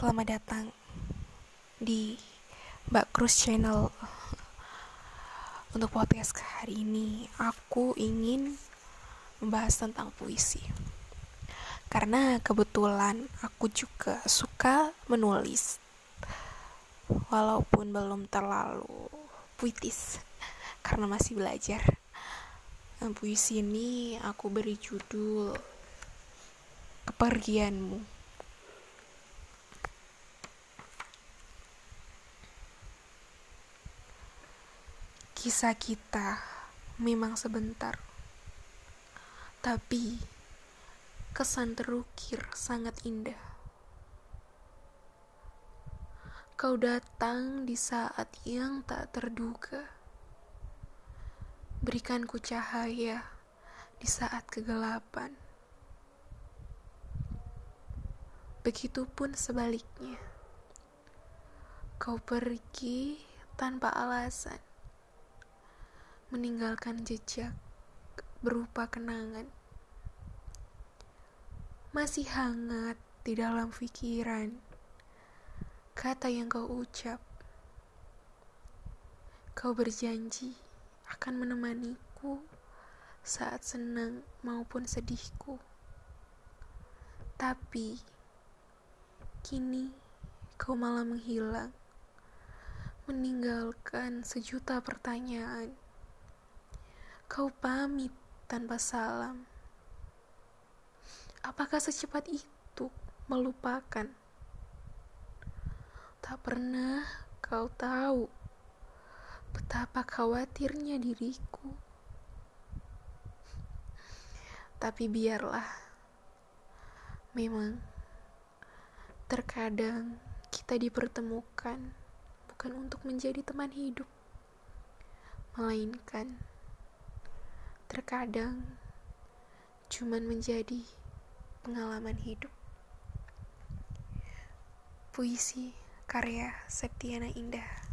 Selamat datang di Mbak Cruz Channel. Untuk podcast hari ini, aku ingin membahas tentang puisi. Karena kebetulan aku juga suka menulis. Walaupun belum terlalu puitis karena masih belajar. Puisi ini aku beri judul Kepergianmu. Kisah kita memang sebentar, tapi kesan terukir sangat indah. Kau datang di saat yang tak terduga, berikanku cahaya di saat kegelapan. Begitupun sebaliknya, kau pergi tanpa alasan meninggalkan jejak berupa kenangan. Masih hangat di dalam pikiran kata yang kau ucap. Kau berjanji akan menemaniku saat senang maupun sedihku. Tapi kini kau malah menghilang, meninggalkan sejuta pertanyaan. Kau pamit tanpa salam. Apakah secepat itu melupakan? Tak pernah kau tahu betapa khawatirnya diriku. Tapi biarlah, memang terkadang kita dipertemukan bukan untuk menjadi teman hidup, melainkan terkadang cuman menjadi pengalaman hidup. Puisi karya Septiana Indah.